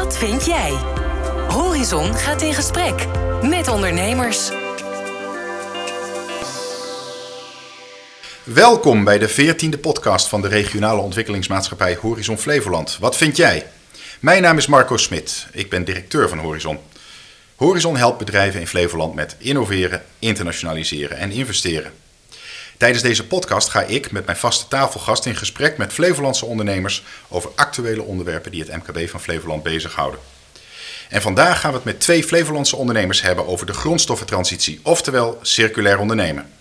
Wat vind jij? Horizon gaat in gesprek met ondernemers. Welkom bij de 14e podcast van de regionale ontwikkelingsmaatschappij Horizon Flevoland. Wat vind jij? Mijn naam is Marco Smit. Ik ben directeur van Horizon. Horizon helpt bedrijven in Flevoland met innoveren, internationaliseren en investeren. Tijdens deze podcast ga ik met mijn vaste tafelgast in gesprek met Flevolandse ondernemers over actuele onderwerpen die het MKB van Flevoland bezighouden. En vandaag gaan we het met twee Flevolandse ondernemers hebben over de grondstoffentransitie, oftewel circulair ondernemen.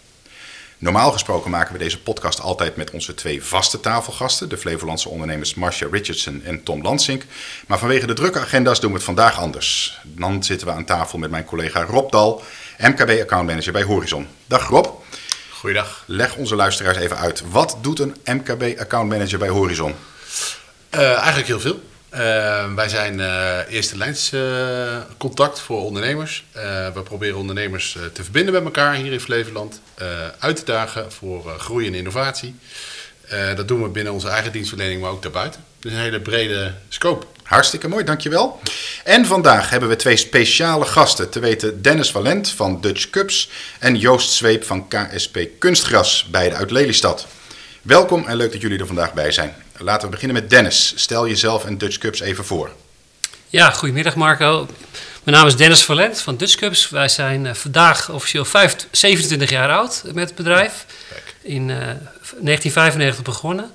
Normaal gesproken maken we deze podcast altijd met onze twee vaste tafelgasten, de Flevolandse ondernemers Marcia Richardson en Tom Lansink. Maar vanwege de drukke agenda's doen we het vandaag anders. Dan zitten we aan tafel met mijn collega Rob Dal, MKB accountmanager bij Horizon. Dag Rob. Goeiedag. Leg onze luisteraars even uit. Wat doet een MKB accountmanager bij Horizon? Uh, eigenlijk heel veel. Uh, wij zijn uh, eerste lijns contact voor ondernemers. we proberen ondernemers te verbinden met elkaar hier in Flevoland. uit te dagen voor groei en innovatie. dat doen we binnen onze eigen dienstverlening, maar ook daarbuiten. Dus een hele brede scope. Hartstikke mooi, dankjewel. En vandaag hebben we twee speciale gasten. Te weten Dennis Valent van Dutch Cups en Joost Zweep van KSP Kunstgras, beide uit Lelystad. Welkom en leuk dat jullie er vandaag bij zijn. Laten we beginnen met Dennis. Stel jezelf en Dutch Cups even voor. Ja, goedemiddag Marco. Mijn naam is Dennis Valent van Dutch Cups. Wij zijn uh, vandaag officieel 5, 27 jaar oud met het bedrijf. In uh, 1995 begonnen.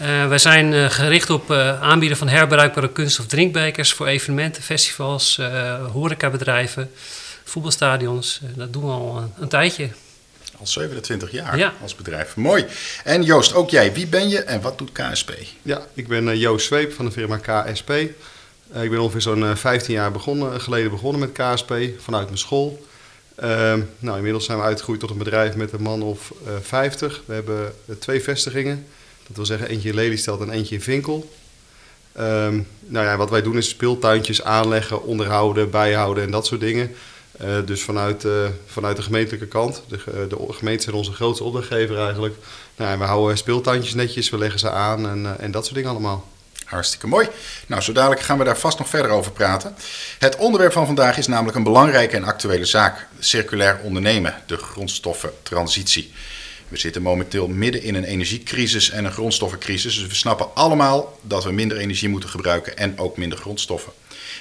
Uh, wij zijn uh, gericht op uh, aanbieden van herbruikbare kunst- of drinkbekers voor evenementen, festivals, horecabedrijven, voetbalstadions. dat doen we al een, een, tijdje. Al 27 jaar ja. als bedrijf. Mooi. En Joost, ook jij. Wie ben je en wat doet KSP? Ja, ik ben Joost Zweep van de firma KSP. ik ben ongeveer zo'n 15 jaar begonnen, geleden begonnen met KSP vanuit mijn school. Ehm, nou, inmiddels zijn we uitgegroeid tot een bedrijf met een man of 50. We hebben twee vestigingen. Dat wil zeggen eentje in Lelystad en eentje in Vinkel. Um, nou ja, wat wij doen is speeltuintjes aanleggen, onderhouden, bijhouden en dat soort dingen. Uh, dus vanuit, uh, vanuit de gemeentelijke kant. De, de gemeente zijn onze grootste opdrachtgever eigenlijk. Nou, ja, we houden speeltuintjes netjes, we leggen ze aan en, uh, en dat soort dingen allemaal. Hartstikke mooi. Nou, zo dadelijk gaan we daar vast nog verder over praten. Het onderwerp van vandaag is namelijk een belangrijke en actuele zaak: circulair ondernemen, de grondstoffentransitie. We zitten momenteel midden in een energiecrisis en een grondstoffencrisis. Dus we snappen allemaal dat we minder energie moeten gebruiken en ook minder grondstoffen.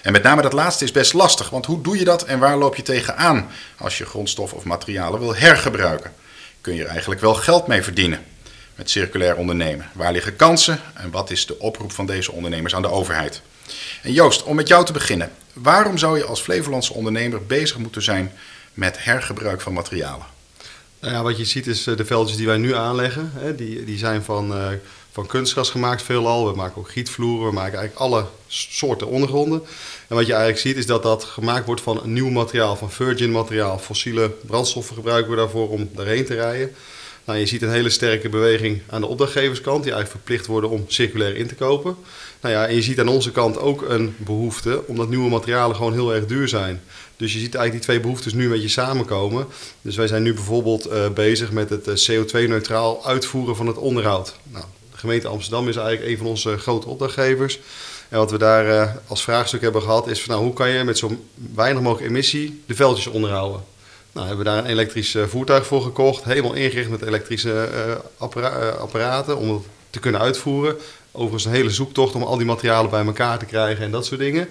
En met name dat laatste is best lastig, want hoe doe je dat en waar loop je tegenaan als je grondstoffen of materialen wil hergebruiken? Kun je er eigenlijk wel geld mee verdienen met circulair ondernemen? Waar liggen kansen en wat is de oproep van deze ondernemers aan de overheid? En Joost, om met jou te beginnen. Waarom zou je als Flevolandse ondernemer bezig moeten zijn met hergebruik van materialen? Nou ja, wat je ziet is de veldjes die wij nu aanleggen, hè, die, die zijn van, uh, van kunstgras gemaakt veelal. We maken ook gietvloeren, we maken eigenlijk alle soorten ondergronden. En wat je eigenlijk ziet is dat dat gemaakt wordt van nieuw materiaal, van virgin materiaal. Fossiele brandstoffen gebruiken we daarvoor om daarheen te rijden. Nou, je ziet een hele sterke beweging aan de opdrachtgeverskant, die eigenlijk verplicht worden om circulair in te kopen. Nou ja, en je ziet aan onze kant ook een behoefte, omdat nieuwe materialen gewoon heel erg duur zijn. Dus je ziet eigenlijk die twee behoeftes nu een beetje samenkomen. Dus wij zijn nu bijvoorbeeld uh, bezig met het uh, CO2-neutraal uitvoeren van het onderhoud. Nou, de gemeente Amsterdam is eigenlijk een van onze grote opdrachtgevers. En wat we daar als vraagstuk hebben gehad is van nou, hoe kan je met zo weinig mogelijk emissie de veldjes onderhouden? Nou, hebben we daar een elektrisch voertuig voor gekocht, helemaal ingericht met elektrische appara apparaten om het te kunnen uitvoeren. Overigens een hele zoektocht om al die materialen bij elkaar te krijgen en dat soort dingen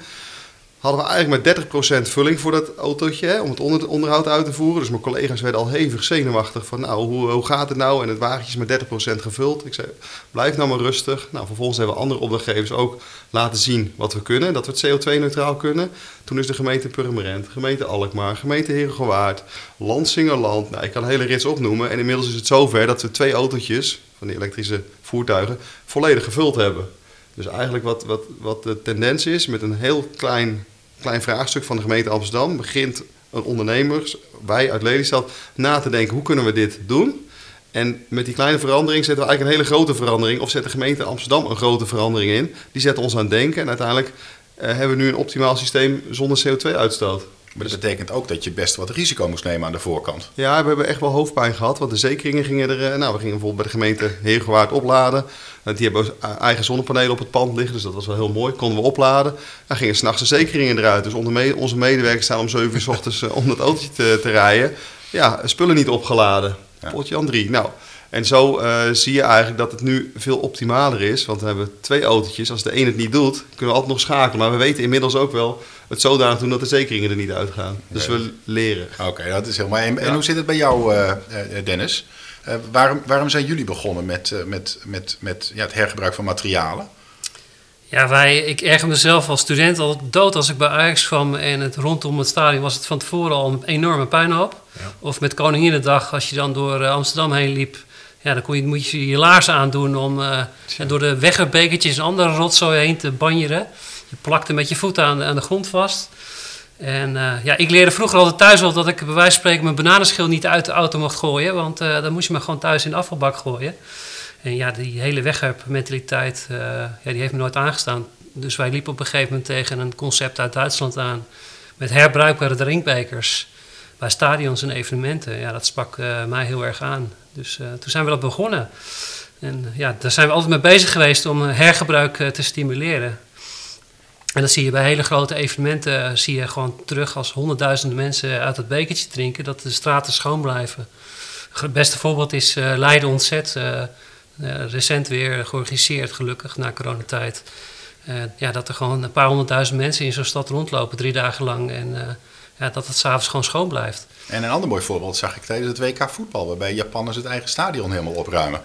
hadden we eigenlijk met 30% vulling voor dat autootje, hè, om het onder, onderhoud uit te voeren. Dus mijn collega's werden al hevig zenuwachtig van, nou, hoe, hoe gaat het nou? En het wagentje is met 30% gevuld. Ik zei, blijf nou maar rustig. Nou, vervolgens hebben we andere opdrachtgevers ook laten zien wat we kunnen, dat we het CO2-neutraal kunnen. Toen is de gemeente Purmerend, gemeente Alkmaar, gemeente Herengewaard, Landsingerland, nou, ik kan een hele rits opnoemen. En inmiddels is het zover dat we twee autootjes van die elektrische voertuigen volledig gevuld hebben. Dus eigenlijk wat, wat, wat de tendens is, met een heel klein klein vraagstuk van de gemeente Amsterdam begint een ondernemer, wij uit Lelystad, na te denken hoe kunnen we dit doen. En met die kleine verandering zetten we eigenlijk een hele grote verandering, of zet de gemeente Amsterdam een grote verandering in. Die zet ons aan het denken en uiteindelijk uh, hebben we nu een optimaal systeem zonder CO2-uitstoot. Maar dat betekent ook dat je best wat risico moest nemen aan de voorkant. Ja, we hebben echt wel hoofdpijn gehad. Want de zekeringen gingen er... Nou, we gingen bijvoorbeeld bij de gemeente Heergewaard opladen. Uh, die hebben eigen zonnepanelen op het pand liggen, dus dat was wel heel mooi. Konden we opladen. Dan gingen s'nachts de zekeringen eruit. Dus onze, onze medewerkers staan om 7 uur s ochtends om dat autootje te, te rijden. Ja, spullen niet opgeladen. Ja. Potje aan drie. Nou, en zo uh, zie je eigenlijk dat het nu veel optimaler is. Want we hebben twee autootjes. Als de een het niet doet, kunnen we altijd nog schakelen. Maar we weten inmiddels ook wel het zodanig doen dat de zekeringen er niet uitgaan. Dus we leren. Oké, dat is helemaal. En, ja. en, hoe zit het bij jou, uh, Dennis? Uh, waarom, waarom zijn jullie begonnen met, met, met, met ja, het hergebruik van materialen? Ja, wij, ik erger mezelf als student al dood als ik bij Ajax kwam en het rondom het stadion was het van tevoren al een enorme puinhoop. Ja. Of met Koninginnedag, als je dan door Amsterdam heen liep, ja, dan kon je, moet je je laarzen aandoen om uh, door de weggerbekertjes en andere rotzooi heen te banjeren. Je plakte met je voeten aan de, aan de grond vast. En uh, ja, ik leerde vroeger altijd thuis al dat ik bij wijze van spreken mijn bananenschil niet uit de auto mocht gooien. Want uh, dan moest je me gewoon thuis in de afvalbak gooien. En ja, die hele wegwerpmentaliteit, ja, die heeft me nooit aangestaan. Dus wij liepen op een gegeven moment tegen een concept uit Duitsland aan. Met herbruikbare drinkbekers bij stadions en evenementen. Ja, dat sprak mij heel erg aan. Dus toen zijn we dat begonnen. En ja, daar zijn we altijd mee bezig geweest om hergebruik te stimuleren. En dat zie je bij hele grote evenementen, uh, zie je gewoon terug als honderdduizenden mensen uit het bekertje drinken, dat de straten schoon blijven. Het beste voorbeeld is Leiden Ontzet, recent weer georganiseerd gelukkig na coronatijd. ja, dat er gewoon een paar honderdduizend mensen in zo'n stad rondlopen, drie dagen lang. En ja, dat het s'avonds gewoon schoon blijft. En een ander mooi voorbeeld zag ik tijdens het WK voetbal, waarbij Japanners het eigen stadion helemaal opruimen.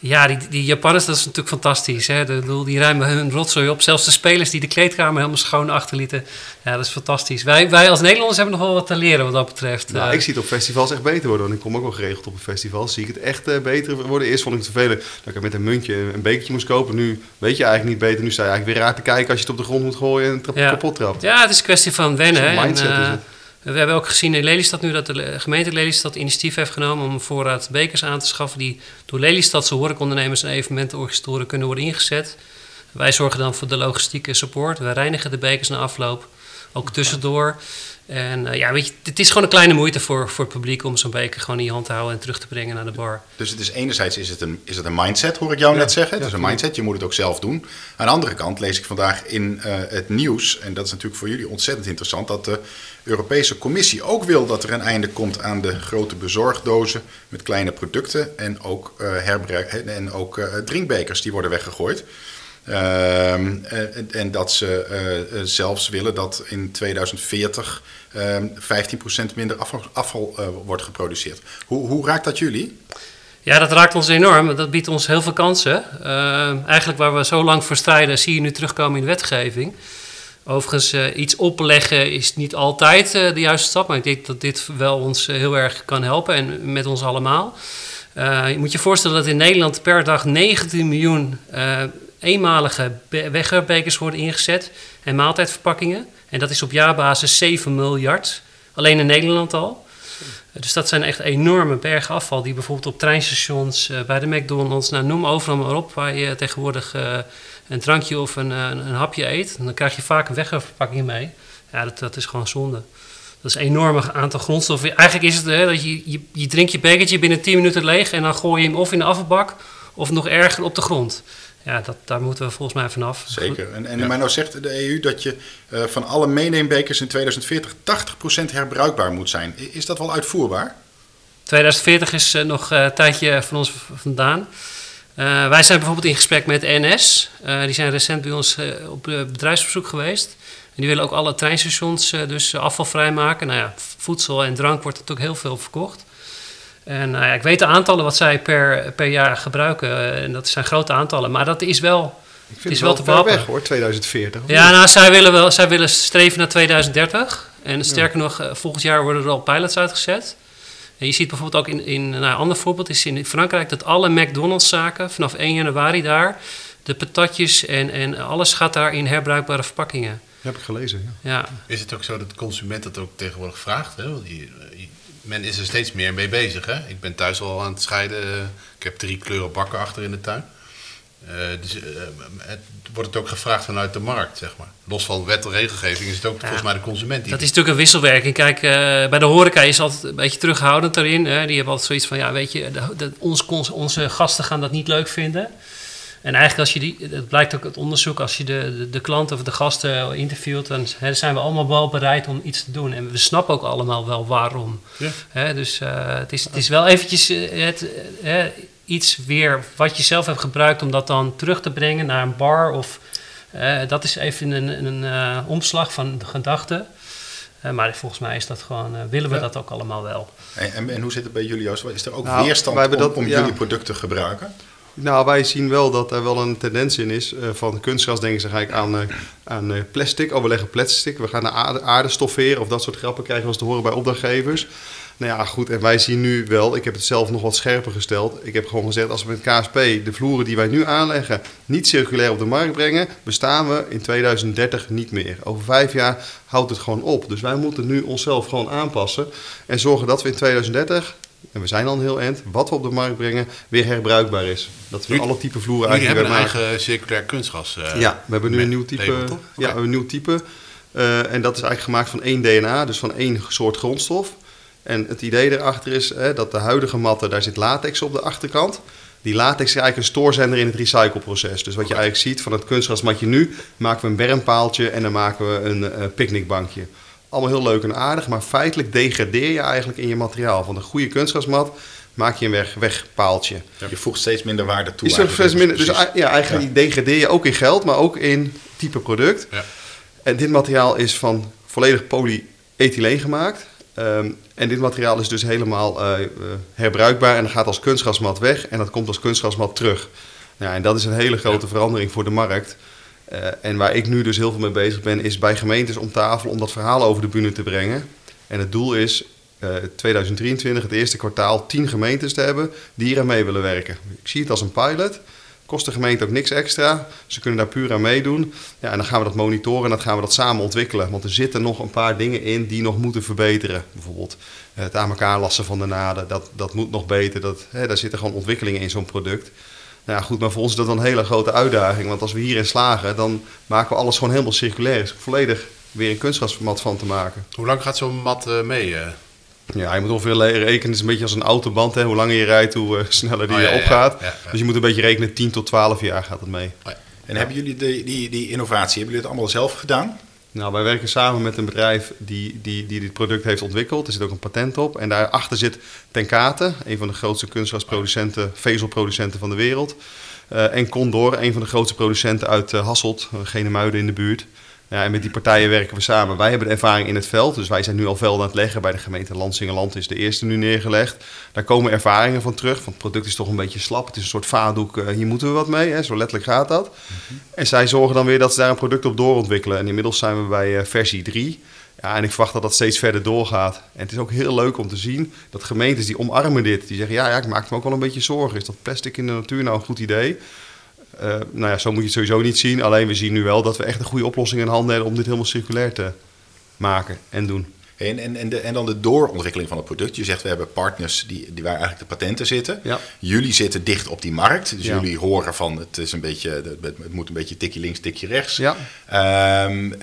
Ja, die, die Japanners, dat is natuurlijk fantastisch. Hè? De, die ruimen hun rotzooi op. Zelfs de spelers die de kleedkamer helemaal schoon achterlieten. Ja, dat is fantastisch. Wij, wij als Nederlanders hebben nog wel wat te leren wat dat betreft. Nou, ik zie het op festivals echt beter worden. Want ik kom ook wel geregeld op een festival. Zie ik het echt uh, beter worden. Eerst vond ik het vervelend dat ik met een muntje een bekertje moest kopen. Nu weet je eigenlijk niet beter. Nu sta je eigenlijk weer raar te kijken als je het op de grond moet gooien en ja. kapot trapt. Ja, het is een kwestie van wennen. mindset en, uh, is het. We hebben ook gezien in Lelystad nu dat de gemeente Lelystad initiatief heeft genomen om een voorraad bekers aan te schaffen die door Lelystadse horecaondernemers en evenementenorganisatoren kunnen worden ingezet. Wij zorgen dan voor de logistieke support. Wij reinigen de bekers na afloop, ook tussendoor. En uh, ja, weet je, het is gewoon een kleine moeite voor, voor het publiek om zo'n beker gewoon in je hand te houden en terug te brengen naar de bar. Dus het is enerzijds is het een, is het een mindset, hoor ik jou ja, net zeggen. Het ja, is een mindset, je moet het ook zelf doen. Aan de andere kant lees ik vandaag in uh, het nieuws, en dat is natuurlijk voor jullie ontzettend interessant, dat de Europese Commissie ook wil dat er een einde komt aan de grote bezorgdozen met kleine producten en ook, uh, en ook drinkbekers die worden weggegooid. Uh, en, en, dat ze uh, zelfs willen dat in 2040 uh, 15% minder afval, wordt geproduceerd. Hoe, hoe, raakt dat jullie? Ja, dat raakt ons enorm. Dat biedt ons heel veel kansen. eigenlijk waar we zo lang voor strijden, zie je nu terugkomen in wetgeving. Overigens, iets opleggen is niet altijd de juiste stap, maar ik denk dat dit wel ons heel erg kan helpen en met ons allemaal. je moet je voorstellen dat in Nederland per dag 19 miljoen eenmalige wegwerpbekers worden ingezet en maaltijdverpakkingen. En dat is op jaarbasis 7 miljard, alleen in Nederland al. Dus dat zijn echt enorme bergen afval die bijvoorbeeld op treinstations, bij de McDonald's, nou, noem overal maar op, waar je tegenwoordig een drankje of een, een, een, hapje eet. En dan krijg je vaak een wegwerpverpakking mee. Ja, dat, dat is gewoon zonde. Dat is een enorm aantal grondstoffen. Eigenlijk is het hè, dat je, je, je drinkt je bekertje binnen 10 minuten leeg en dan gooi je hem of in de afvalbak of nog erger op de grond ja, dat, daar moeten we volgens mij vanaf. Zeker. En, en ja. maar nou zegt de EU dat je uh, van alle meeneembekers in 2040 80% herbruikbaar moet zijn. Is dat wel uitvoerbaar? 2040 is uh, nog een uh, tijdje van ons vandaan. Wij zijn bijvoorbeeld in gesprek met NS. die zijn recent bij ons op bedrijfsbezoek geweest. En die willen ook alle treinstations dus afvalvrij maken. Nou ja, voedsel en drank wordt natuurlijk heel veel verkocht. En nou ja, ik weet de aantallen wat zij per, per jaar gebruiken. En dat zijn grote aantallen. Maar dat is wel. Ik vind is wel, wel te ver weg hoor, 2040. Ja, nou, zij willen, wel, zij willen streven naar 2030. En sterker ja. nog, volgend jaar worden er al pilots uitgezet. En je ziet bijvoorbeeld ook in, in nou, een ander voorbeeld is in Frankrijk dat alle McDonald's-zaken vanaf 1 januari daar, de patatjes en, en alles gaat daar in herbruikbare verpakkingen. Dat heb ik gelezen. Ja. ja. Is het ook zo dat de consument dat ook tegenwoordig vraagt? Hè? Want je, je, men is er steeds meer mee bezig. Hè? Ik ben thuis al aan het scheiden. Ik heb drie kleuren bakken achter in de tuin. Uh, dus uh, het wordt het ook gevraagd vanuit de markt, zeg maar. Los van wet en regelgeving is het ook ja, volgens mij de consument. Die dat is natuurlijk een wisselwerking. Kijk, uh, bij de horeca is altijd een beetje terughoudend daarin. Hè? Die hebben altijd zoiets van, ja, weet je, de, de, ons, onze gasten gaan dat niet leuk vinden. En eigenlijk als je die, het blijkt ook uit onderzoek, als je de, de, de klanten of de gasten interviewt, dan hè, zijn we allemaal wel bereid om iets te doen. En we snappen ook allemaal wel waarom. Ja. Hè, dus eh, het, is, het is wel eventjes eh, het, eh, iets weer wat je zelf hebt gebruikt om dat dan terug te brengen naar een bar. Of, eh, dat is even een, een eh, omslag van de gedachten. Eh, maar volgens mij is dat gewoon, willen we Ja. dat ook allemaal wel. En, en, en hoe zit het bij jullie, Joost? Is er ook Nou, weerstand om, dat- om ja. jullie product te gebruiken? Nou, wij zien wel dat er wel een tendens in is. eh, van kunstgras denken ze eigenlijk aan, eh, aan eh, plastic. Oh, we leggen plastic. We gaan naar aarde, aarde stofferen. Of dat soort grappen krijgen we eens te horen bij opdrachtgevers. Nou ja, goed. En wij zien nu wel, ik heb het zelf nog wat scherper gesteld. Ik heb gewoon gezegd, als we met KSP de vloeren die wij nu aanleggen niet circulair op de markt brengen, bestaan we in 2030 niet meer. Over vijf jaar houdt het gewoon op. Dus wij moeten nu onszelf gewoon aanpassen en zorgen dat we in 2030 en we zijn al een heel eind, wat we op de markt brengen, weer herbruikbaar is. Dat we alle type vloeren eigenlijk hebben een maken. eigen circulair kunstgas. eh, Ja, we hebben nu een nieuw type. label? Ja, een nieuw type. Eh, en dat is eigenlijk gemaakt van één DNA, dus van één soort grondstof. En het idee erachter is hè, dat de huidige matten, daar zit latex op de achterkant. Die latex is eigenlijk een stoorzender in het recycleproces. Dus wat je eigenlijk ziet van het kunstgrasmatje nu, maken we een bermpaaltje en dan maken we een eh, picknickbankje. Allemaal heel leuk en aardig, maar feitelijk degradeer je eigenlijk in je materiaal. Van een goede kunstgrasmat maak je een weg, wegpaaltje. Je voegt steeds minder waarde toe. Eigenlijk. steeds minder, dus ja, eigenlijk degradeer je ook in geld, maar ook in type product. Ja. En dit materiaal is van volledig polyethyleen gemaakt. Ehm, en dit materiaal is dus helemaal eh, eh, herbruikbaar en dat gaat als kunstgrasmat weg en dat komt als kunstgrasmat terug. Nou, en dat is een hele grote verandering voor de markt. Eh, en waar ik nu dus heel veel mee bezig ben, is bij gemeentes om tafel om dat verhaal over de bühne te brengen. En het doel is eh 2023, het eerste kwartaal, 10 gemeentes te hebben die hier aan mee willen werken. Ik zie het als een pilot. Kost de gemeente ook niks extra. Ze kunnen daar puur aan meedoen. Ja, en dan gaan we dat monitoren en dan gaan we dat samen ontwikkelen. Want er zitten nog een paar dingen in die nog moeten verbeteren. Bijvoorbeeld eh, het aan elkaar lassen van de naden. Dat, dat moet nog beter. Dat, hè, daar zitten gewoon ontwikkelingen in zo'n product. Nou ja, goed, maar voor ons is dat een hele grote uitdaging. Want als we hierin slagen, dan maken we alles gewoon helemaal circulair. Is volledig weer een kunstgrasmat van te maken. Hoe lang gaat zo'n mat eh, mee? Ja, je moet ongeveer rekenen. Het is een beetje als een autoband. Hè. Hoe langer je rijdt, hoe eh, sneller die Oh, ja, eh, ja, opgaat. ja, ja. Dus je moet een beetje rekenen, 10 tot 12 jaar gaat het mee. En hebben jullie die, die, die innovatie, hebben jullie het allemaal zelf gedaan? Nou, wij werken samen met een bedrijf die, die, die dit product heeft ontwikkeld. Er zit ook een patent op. En daarachter zit Tenkate, een van de grootste kunstgrasproducenten, vezelproducenten van de wereld. Eh, en Condor, een van de grootste producenten uit uh, Hasselt, uh, Genemuiden in de buurt. Ja, en met die partijen werken we samen. Wij hebben de ervaring in het veld, dus wij zijn nu al velden aan het leggen. Bij de gemeente Lansingerland is de eerste nu neergelegd. Daar komen ervaringen van terug, want het product is toch een beetje slap. Het is een soort vaatdoek, uh, hier moeten we wat mee, hè? zo letterlijk gaat dat. Mm-hmm. En zij zorgen dan weer dat ze daar een product op doorontwikkelen. En inmiddels zijn we bij uh, versie 3. Ja, en ik verwacht dat dat steeds verder doorgaat. En het is ook heel leuk om te zien dat gemeentes die omarmen dit. Die zeggen, ja, ja ik maak me ook wel een beetje zorgen. Is dat plastic in de natuur nou een goed idee? Uh, nou ja, zo moet je het sowieso niet zien. Alleen we zien nu wel dat we echt een goede oplossing in handen hebben om dit helemaal circulair te maken en doen. En, en, en, de, en dan de doorontwikkeling van het product. Je zegt we hebben partners die, die waar eigenlijk de patenten zitten. Ja. Jullie zitten dicht op die markt. Dus Ja. jullie horen van het, is een beetje, het moet een beetje tikje links, tikje rechts. Ja. Um,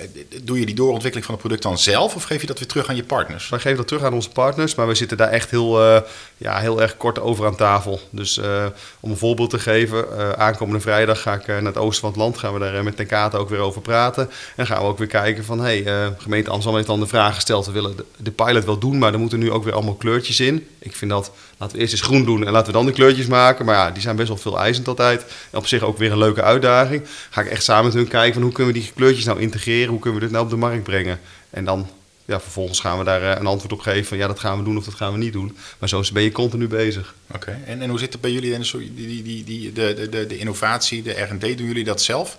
doe je die doorontwikkeling van het product dan zelf of geef je dat weer terug aan je partners? Wij geven dat terug aan onze partners, maar we zitten daar echt heel, uh, ja, heel erg kort over aan tafel. Dus uh, om een voorbeeld te geven, uh, aankomende vrijdag ga ik naar het oosten van het land. Gaan we daar met Tenkate ook weer over praten. En gaan we ook weer kijken van, hé, hey, gemeente Amsterdam heeft dan de vraag gesteld... we willen de, de pilot wel doen, maar er moeten nu ook weer allemaal kleurtjes in. Ik vind dat, laten we eerst eens groen doen en laten we dan de kleurtjes maken. Maar ja, die zijn best wel veel eisend altijd. En op zich ook weer een leuke uitdaging. Ga ik echt samen met hun kijken van hoe kunnen we die kleurtjes nou integreren? Hoe kunnen we dit nou op de markt brengen? En dan, ja, vervolgens gaan we daar uh, een antwoord op geven van ja, dat gaan we doen of dat gaan we niet doen. Maar zo ben je continu bezig. Oké, en, en hoe zit het bij jullie? Die, die, die, die, de, de, de innovatie, de R&D, doen jullie dat zelf?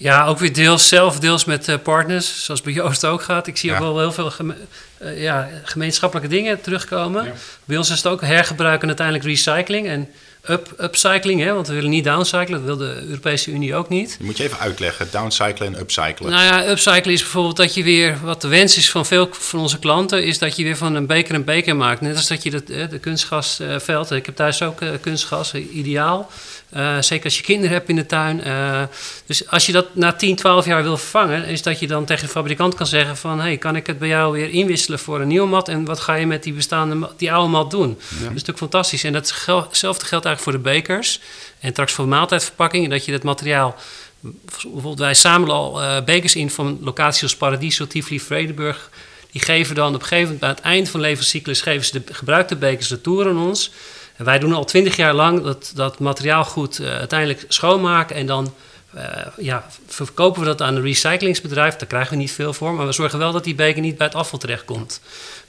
Ja, ook weer deels zelf, deels met uh, partners, zoals bij Joost ook gaat. Ik zie ja. ook wel heel veel geme uh, ja, gemeenschappelijke dingen terugkomen. Ja. Bij ons is het ook hergebruik en uiteindelijk recycling en up, upcycling, hè, want we willen niet downcyclen, dat wil de Europese Unie ook niet. Dat moet je even uitleggen, downcyclen en upcyclen. Nou ja, upcyclen is bijvoorbeeld dat je weer, wat de wens is van veel van onze klanten, is dat je weer van een beker een beker maakt. Net als dat je de, de kunstgasveld, ik heb thuis ook uh, kunstgas, ideaal. Eh, zeker als je kinderen hebt in de tuin. Uh, dus als je dat na 10, 12 jaar wil vervangen, is dat je dan tegen de fabrikant kan zeggen van... hey, kan ik het bij jou weer inwisselen voor een nieuwe mat? En wat ga je met die bestaande, die oude mat doen? Dat is natuurlijk fantastisch. En datzelfde geldt eigenlijk voor de bekers. En straks voor maaltijdverpakkingen, dat je dat materiaal... Bijvoorbeeld wij zamelen al uh, bekers in van locaties als Paradiso, Tivoli, Vredenburg... Die geven dan op een gegeven moment, bij het eind van de levenscyclus, geven ze de gebruikte bekers retour aan ons. Wij doen al twintig jaar lang dat, dat materiaal goed uh, uiteindelijk schoonmaken en dan uh, ja, verkopen we dat aan een recyclingsbedrijf. Daar krijgen we niet veel voor, maar we zorgen wel dat die beker niet bij het afval terechtkomt.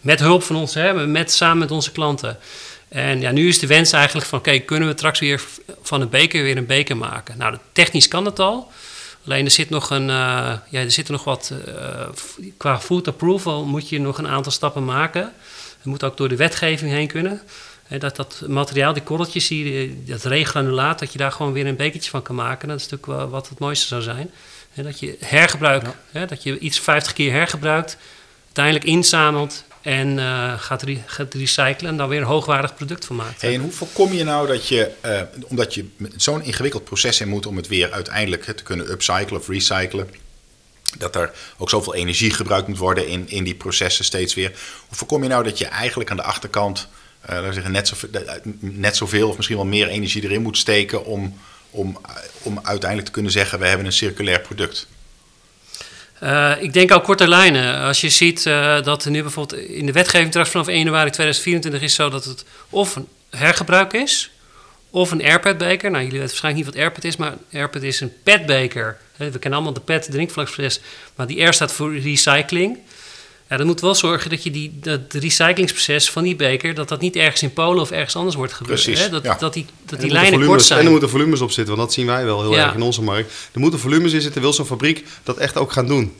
Met hulp van ons, hè, met, samen met onze klanten. En ja, nu is de wens eigenlijk van, oké, kunnen we straks weer van een beker weer een beker maken? Nou, technisch kan het al. Alleen er zit nog een, uh, ja, er zitten nog wat, qua food approval moet je nog een aantal stappen maken. Het moet ook door de wetgeving heen kunnen dat, dat materiaal, die korreltjes, die, dat regranulaat, dat je daar gewoon weer een bekertje van kan maken. Dat is natuurlijk wel wat het mooiste zou zijn. dat je hergebruik, dat je iets 50 keer hergebruikt, uiteindelijk inzamelt en uh, gaat, re gaat, recyclen en dan weer een hoogwaardig product van maakt. Hey, en hoe voorkom je nou dat je, uh, omdat je zo'n ingewikkeld proces in moet om het weer uiteindelijk te kunnen upcyclen of recyclen, dat er ook zoveel energie gebruikt moet worden in, in die processen steeds weer. Hoe voorkom je nou dat je eigenlijk aan de achterkant laten we zeggen, net, zo, net zoveel of misschien wel meer energie erin moet steken om, om, om uiteindelijk te kunnen zeggen: we hebben een circulair product? Uh, ik denk al korte lijnen. Als je ziet uh, dat er nu bijvoorbeeld in de wetgeving straks vanaf 1 januari 2024 is zo dat het of een hergebruik is, of een airpad-beker. Nou, jullie weten waarschijnlijk niet wat airpad is, maar airpad is een petbeker. We kennen allemaal de pet drinkvlaksfles, maar die R staat voor recycling. Ja, dan moet wel zorgen dat je die, dat recyclingsproces van die beker... dat dat niet ergens in Polen of ergens anders wordt gebeurd. Precies, hè? Dat, ja. dat die, dat die lijnen kort zijn. En er moeten volumes op zitten, want dat zien wij wel heel Ja. erg in onze markt. Er moeten volumes in zitten, wil zo'n fabriek dat echt ook gaan doen.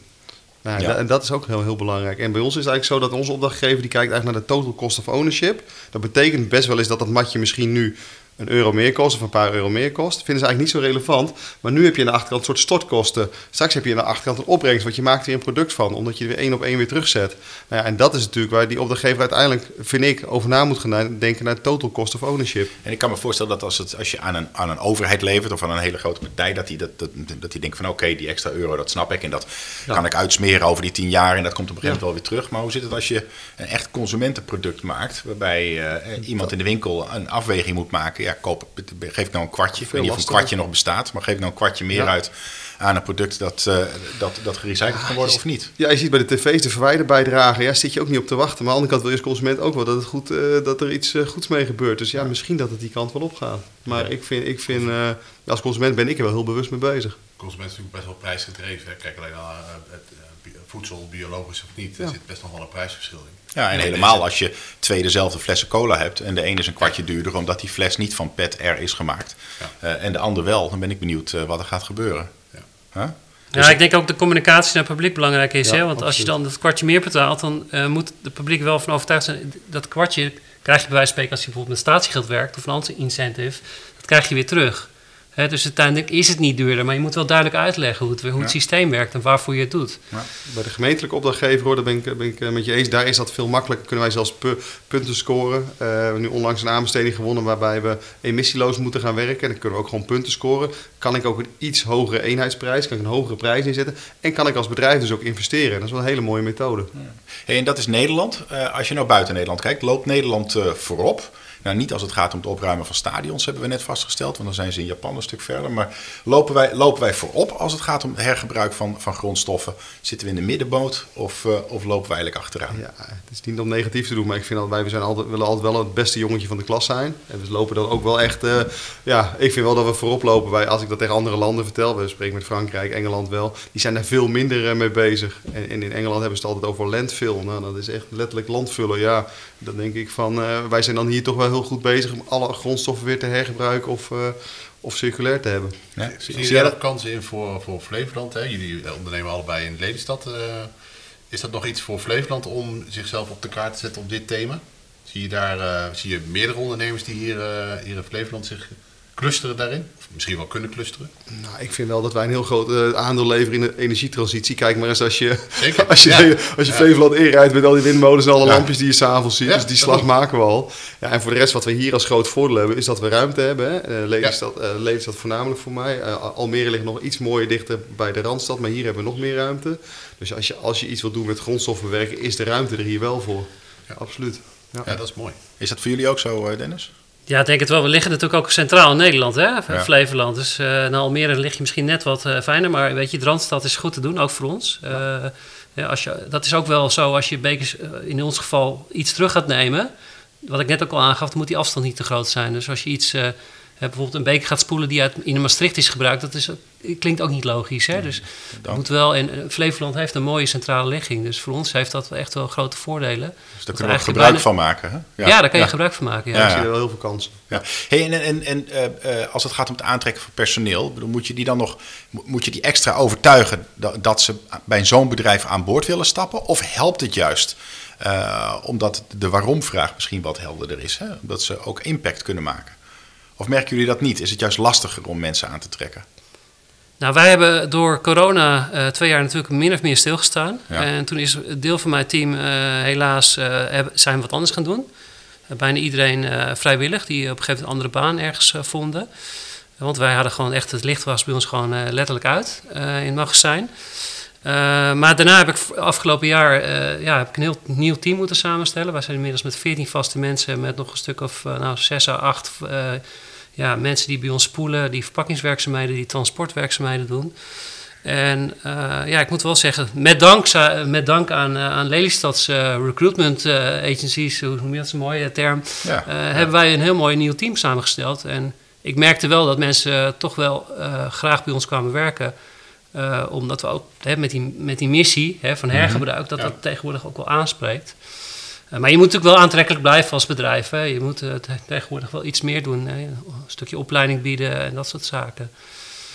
Nou, Ja. da- En dat is ook heel, heel belangrijk. En bij ons is het eigenlijk zo dat onze opdrachtgever die kijkt eigenlijk naar de total cost of ownership. Dat betekent best wel eens dat dat matje misschien nu een euro meer kost of een paar euro meer kost. Vinden ze eigenlijk niet zo relevant. Maar nu heb je aan de achterkant een soort stortkosten. Straks heb je aan de achterkant een opbrengst, want je maakt er weer een product van, omdat je er weer één op één weer terugzet. Nou ja, en dat is natuurlijk waar die opdrachtgever uiteindelijk, vind ik, over na moet gaan denken naar total cost of ownership. En ik kan me voorstellen dat als, het, als je aan een, aan een overheid levert of aan een hele grote partij, dat die, dat, dat, dat die denkt van oké, die extra euro, dat snap ik. En dat Ja. kan ik uitsmeren over die tien jaar en dat komt op een gegeven moment wel weer terug. Maar hoe zit het als je een echt consumentenproduct maakt, waarbij eh, iemand in de winkel een afweging moet maken. Ja, koop, geef ik nou een kwartje, ik weet niet of een kwartje nog bestaat, maar geef ik nou een kwartje meer Ja. uit aan een product dat, eh, dat, dat gerecycled kan worden of niet. Ja, je ziet bij de tv's de verwijderbijdrage. Ja, zit je ook niet op te wachten. Maar aan de andere kant wil je als consument ook wel dat, het goed, eh, dat er iets eh, goeds mee gebeurt. Dus ja, misschien dat het die kant wel opgaat. Maar ik vind, ik vind eh, als consument ben ik er wel heel bewust mee bezig. Consument is natuurlijk best wel prijsgedreven. hè. Kijk alleen naar eh, het, voedsel, biologisch of niet. Er Ja. zit best nog wel een prijsverschil in. Ja, en helemaal als je twee dezelfde flessen cola hebt en de ene is een kwartje duurder omdat die fles niet van PET R is gemaakt Ja. eh, en de ander wel, dan ben ik benieuwd eh, wat er gaat gebeuren. Ja. Huh? Ja, ik denk ook de communicatie naar het publiek belangrijk is. Ja, hè? Want als je dan dat kwartje meer betaalt, dan eh, moet het publiek wel van overtuigd zijn. Dat kwartje krijg je bij wijze van spreken als je bijvoorbeeld met statiegeld werkt of een ander incentive, dat krijg je weer terug. Hè, dus uiteindelijk is het niet duurder, maar je moet wel duidelijk uitleggen hoe het, hoe het Ja. systeem werkt en waarvoor je het doet. Bij de gemeentelijke opdrachtgever, hoor, daar ben ik, ben ik eh, met je eens. Daar is dat veel makkelijker. Kunnen wij zelfs pu- punten scoren. Eh, we hebben nu onlangs een aanbesteding gewonnen waarbij we emissieloos moeten gaan werken. En dan kunnen we ook gewoon punten scoren. Kan ik ook een iets hogere eenheidsprijs, kan ik een hogere prijs inzetten. En kan ik als bedrijf dus ook investeren. Dat is wel een hele mooie methode. Hey, en dat is Nederland. Eh, als je nou buiten Nederland kijkt, loopt Nederland eh, voorop? Nou, niet als het gaat om het opruimen van stadions, hebben we net vastgesteld, want dan zijn ze in Japan een stuk verder. Maar lopen wij, lopen wij voorop als het gaat om het hergebruik van, van grondstoffen? Zitten we in de middenboot of, eh, of lopen wij eigenlijk achteraan? Ja, het is niet om negatief te doen, maar ik vind dat wij we zijn altijd, willen altijd wel het beste jongetje van de klas zijn. En we lopen dan ook wel echt, eh, ja, ik vind wel dat we voorop lopen. Als ik dat tegen andere landen vertel, we spreken met Frankrijk, Engeland wel, die zijn daar veel minder eh, mee bezig. En, in Engeland hebben ze het altijd over landfill. Nou, dat is echt letterlijk landvullen. Ja, dan denk ik van, wij zijn dan hier toch wel heel goed bezig om alle grondstoffen weer te hergebruiken of, eh, of circulair te hebben. Ja? Zie Zie je jij daar kansen in voor, voor Flevoland? Hè? Jullie ondernemen allebei in Lelystad. eh, is dat nog iets voor Flevoland om zichzelf op de kaart te zetten op dit thema? Zie je daar eh, zie je meerdere ondernemers die hier, eh, hier in Flevoland zich clusteren daarin? Misschien wel kunnen clusteren? Nou, ik vind wel dat wij een heel groot eh, aandeel leveren in de energietransitie. Kijk maar eens als je, Zeker. als je, Ja. als je Flevoland inrijdt met al die windmolens en alle Ja. lampjes die je s'avonds ziet. Ja, dus die dat slag maken we al. Ja, en voor de rest wat we hier als groot voordeel hebben, is dat we ruimte hebben. Hè. Eh, Lelystad, eh, Lelystad voornamelijk voor mij. Eh, Almere ligt nog iets mooier dichter bij de Randstad, maar hier hebben we nog meer ruimte. Dus als je, als je iets wilt doen met grondstoffenwerken, is de ruimte er hier wel voor. Ja. Absoluut. Ja. Ja, dat is mooi. Is dat voor jullie ook zo, eh, Dennis? Ja, ik denk het wel. We liggen natuurlijk ook centraal in Nederland, hè? Ja. Flevoland. Dus eh naar Almere lig je misschien net wat eh, fijner. Maar weet je, Randstad is goed te doen, ook voor ons. Eh, ja, als je, dat is ook wel zo als je bekers eh, in ons geval iets terug gaat nemen. Wat ik net ook al aangaf, dan moet die afstand niet te groot zijn. Dus als je iets, eh, bijvoorbeeld een beker gaat spoelen die uit, in de Maastricht is gebruikt, dat is, klinkt ook niet logisch. Hè? Dus moet wel, en eh, Flevoland heeft een mooie centrale ligging. Dus voor ons heeft dat echt wel grote voordelen. dus daar kunnen we gebruik bijna- van maken. Hè? Ja, daar kan je gebruik van maken. Ja. Ja. Ik zie er wel heel veel kansen. Ja. Hey, en en, en eh, eh, als het gaat om het aantrekken van personeel, moet je die dan nog mo- moet je die extra overtuigen dat, dat ze bij zo'n bedrijf aan boord willen stappen? Of helpt het juist eh, omdat de waarom-vraag misschien wat helderder is? Hè? Omdat ze ook impact kunnen maken? Of merken jullie dat niet? Is het juist lastiger om mensen aan te trekken? Nou, wij hebben door corona eh, twee jaar natuurlijk min of meer stilgestaan. Ja. En toen is een deel van mijn team eh, helaas eh, zijn we wat anders gaan doen. Bijna iedereen vrijwillig, die op een gegeven moment een andere baan ergens vonden. Want wij hadden gewoon echt, het licht was bij ons gewoon letterlijk uit in het magazijn. Maar daarna heb ik afgelopen jaar ja, heb ik een heel nieuw team moeten samenstellen. Wij zijn inmiddels met 14 vaste mensen met nog een stuk of nou, 6 à 8 eh, ja, mensen die bij ons spoelen, die verpakkingswerkzaamheden, die transportwerkzaamheden doen. En eh, ja, ik moet wel zeggen, met dank, met dank aan, eh, aan Lelystad's eh, recruitment agencies, hoe noem je dat, is een mooie term, Ja. hebben wij een heel mooi nieuw team samengesteld. En ik merkte wel dat mensen toch wel graag bij ons kwamen werken. omdat we ook hè, met, die, met die missie hè, van hergebruik, dat dat tegenwoordig ook wel aanspreekt. Eh, maar je moet natuurlijk wel aantrekkelijk blijven als bedrijf. Hè. Je moet eh, te- tegenwoordig wel iets meer doen. Een stukje opleiding bieden en dat soort zaken.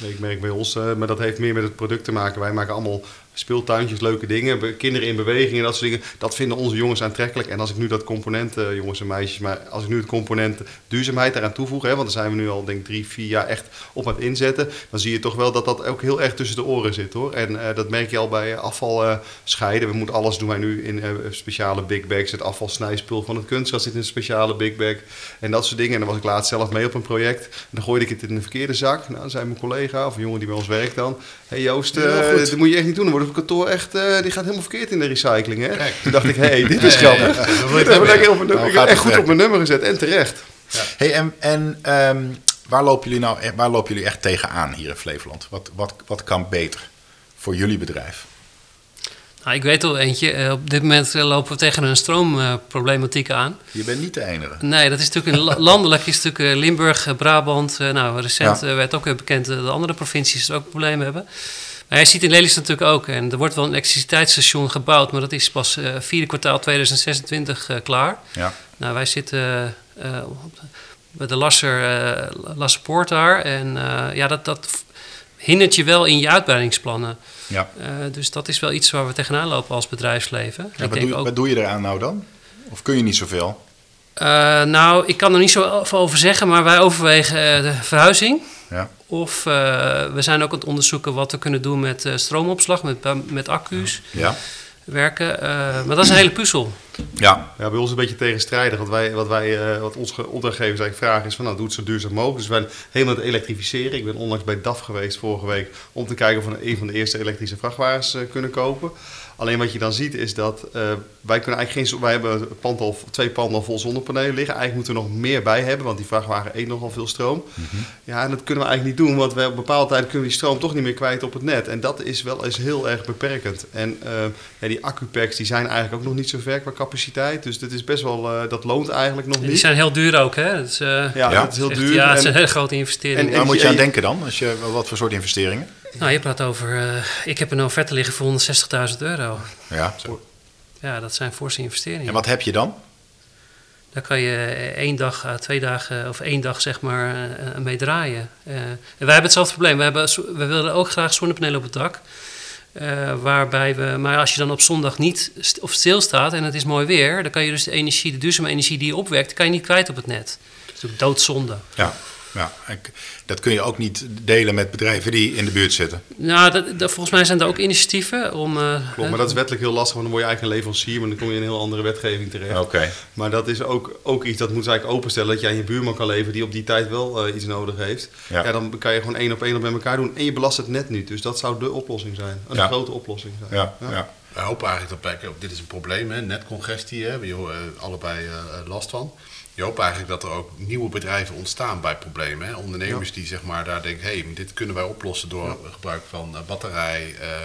Ik merk bij ons, eh, maar dat heeft meer met het product te maken. Wij maken allemaal speeltuintjes, leuke dingen, kinderen in beweging en dat soort dingen. Dat vinden onze jongens aantrekkelijk. En als ik nu dat component, eh, jongens en meisjes, maar als ik nu het component duurzaamheid daaraan toevoeg, hè, want daar zijn we nu al denk ik drie, vier jaar echt op aan het inzetten, dan zie je toch wel dat dat ook heel erg tussen de oren zit hoor. En eh, dat merk je al bij afval eh, scheiden. We moeten alles doen wij nu in speciale big bags. Het afvalsnijspul van het kunstgras zit in een speciale big bag en dat soort dingen. En dan was ik laatst zelf mee op een project. En dan gooide ik het in de verkeerde zak. Nou, dan zei mijn collega of een jongen die bij ons werkt dan. Hé hey Joost, goed. dat moet je echt niet doen. Het kantoor echt, eh, die gaat helemaal verkeerd in de recycling. Hè? Kijk. Toen dacht ik, hé, hey, dit is ja, grappig. ja, ja, dat op mijn Nou, echt goed op mijn nummer gezet en terecht. Hey, en en ehm, waar, lopen jullie nou, waar lopen jullie echt tegenaan hier in Flevoland? Wat, wat, wat kan beter voor jullie bedrijf? Nou, ik weet al eentje. eh, op dit moment eh, lopen we tegen een stroomproblematiek aan. Je bent niet de enige. Nee, dat is natuurlijk een la- landelijk. Is natuurlijk Limburg, Brabant. eh, nou, recent Ja. werd ook weer bekend dat de andere provincies er ook problemen hebben. Maar je ziet in Lelystad natuurlijk ook. En er wordt wel een elektriciteitsstation gebouwd, maar dat is pas eh vierde kwartaal 2026 eh, klaar. Ja. Nou, wij zitten eh, op de- bij de Lasser, Lasserpoort daar. En ja, dat, dat hindert je wel in je uitbreidingsplannen. Ja. Dus dat is wel iets waar we tegenaan lopen als bedrijfsleven. Ja, wat, denk doe, ook, wat doe je eraan nou dan? Of kun je niet zoveel? Nou, ik kan er niet zo over zeggen, maar wij overwegen de verhuizing. Ja. Of eh, we zijn ook aan het onderzoeken wat we kunnen doen met eh, stroomopslag, met, met accu's Ja. werken. Eh, maar dat is een hele puzzel. Ja. Ja, bij ons een beetje tegenstrijdig. Want wij, wat, wij, eh, wat onze opdrachtgevers eigenlijk vragen is van nou, doe het zo duurzaam mogelijk. Dus wij zijn helemaal aan het elektrificeren. Ik ben onlangs bij DAF geweest vorige week om te kijken of we een van de eerste elektrische vrachtwagens eh, kunnen kopen. Alleen wat je dan ziet is dat eh, wij kunnen eigenlijk geen... Wij hebben het pand al, twee panden al vol zonnepanelen liggen. Eigenlijk moeten we nog meer bij hebben, want die vrachtwagen eet nogal veel stroom. Ja, en dat kunnen we eigenlijk niet doen, want we op bepaalde tijd kunnen we die stroom toch niet meer kwijt op het net. En dat is wel eens heel erg beperkend. En ja, die accupacks die zijn eigenlijk ook nog niet zo ver qua capaciteit. Dus dat is best wel, eh, dat loont eigenlijk nog Die niet. zijn heel duur ook, hè? Dat is, eh, ja, Ja. dat is heel echt- duur. Ja, het En- zijn hele grote investeringen. en- Waar moet je aan en- denken dan? Als je, wat voor soort investeringen? nou, je praat over... eh, ik heb een offerte liggen voor 160.000 euro. Ja. Ja, dat zijn forse investeringen. En wat heb je dan? Daar kan je één dag, twee dagen of één dag zeg maar mee draaien. Eh, en wij hebben hetzelfde probleem. We, hebben, we willen ook graag zonnepanelen op het dak. Eh, waarbij we, maar als je dan op zondag niet st- of stilstaat en het is mooi weer, dan kan je dus de energie, de duurzame energie die je opwekt, kan je niet kwijt op het net. Dat is natuurlijk doodzonde. Ja. Ja. Ik- Dat kun je ook niet delen met bedrijven die in de buurt zitten. Nou, dat, dat- volgens mij zijn er ook initiatieven om... eh, Klopt, maar dat is wettelijk heel lastig, want dan word je eigenlijk een leverancier, maar dan kom je in een heel andere wetgeving terecht. Oké. Maar dat is ook, ook iets dat moet eigenlijk openstellen, dat je aan je buurman kan leveren die op die tijd wel eh, iets nodig heeft. Ja. Ja. dan kan je gewoon één op één op met elkaar doen en je belast het net niet. Dus dat zou de oplossing zijn, een Ja. grote oplossing zijn. Ja, ja. Wij hopen eigenlijk dat bij, dit is een probleem, hè, netcongestie, hè, we hebben er allebei eh, last van. Je hoopt eigenlijk dat er ook nieuwe bedrijven ontstaan bij problemen. Hè. Ondernemers die zeg maar, daar denken, hé, hey, dit kunnen wij oplossen door gebruik van eh, batterij. eh,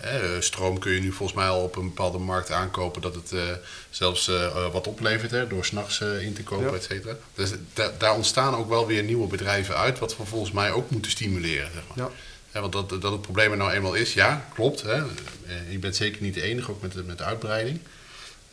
eh, stroom kun je nu volgens mij al op een bepaalde markt aankopen dat het eh, zelfs eh, wat oplevert hè, door s'nachts nachts in te kopen, Ja. et cetera. Dus da- daar ontstaan ook wel weer nieuwe bedrijven uit, wat we volgens mij ook moeten stimuleren. Zeg maar. Ja. Want dat, dat het probleem er nou eenmaal is, ja, klopt. Hè. Je bent zeker niet de enige, ook met de, met de uitbreiding.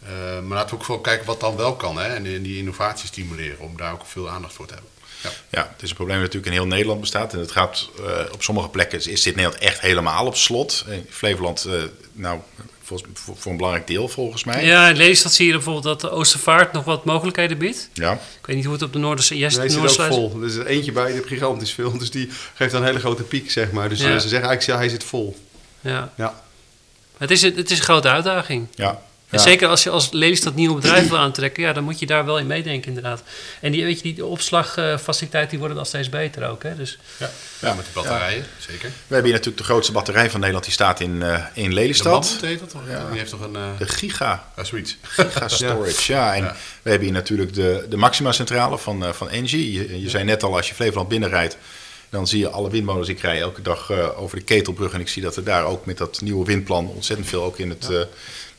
Eh, maar laten we ook vooral kijken wat dan wel kan. Hè, en die, die innovatie stimuleren, om daar ook veel aandacht voor te hebben. Ja. Ja, het is een probleem dat natuurlijk in heel Nederland bestaat. En het gaat eh, op sommige plekken is, zit Nederland echt helemaal op slot. In Flevoland, eh, nou, volgens, voor, voor een belangrijk deel volgens mij. Ja, in Lelystad zie je bijvoorbeeld dat de Oostervaart nog wat mogelijkheden biedt. Ja. Ik weet niet hoe het op de Noorderse... Yes, Nee, de zit ook vol. Er is er eentje bij, die heeft gigantisch veel. Dus die geeft dan een hele grote piek, zeg maar. Dus Ja. ze zeggen eigenlijk, ja, hij zit vol. Ja. Ja. Het is, een- het is een grote uitdaging. Ja. En Ja. zeker als je als Lelystad nieuwe bedrijven wil aantrekken, ja, dan moet je daar wel in meedenken inderdaad. En die, weet je, die opslagfaciliteiten die worden dan steeds beter ook. Hè? Dus, Ja. ja, met de batterijen, zeker. We hebben hier natuurlijk de grootste batterij van Nederland. Die staat in, eh, in De Lelystad. Mammoet heet dat toch? Ja. Die heeft toch een... eh De Giga, ja, zoiets. Giga Storage. Ja. en Ja. we hebben hier natuurlijk de, de Maxima-centrale van, eh, van Engie. Je, je zei net al, als je Flevoland binnenrijdt, dan zie je alle windmolens. Ik rij elke dag eh, over de Ketelbrug en ik zie dat er daar ook met dat nieuwe windplan ontzettend veel ook in het, eh,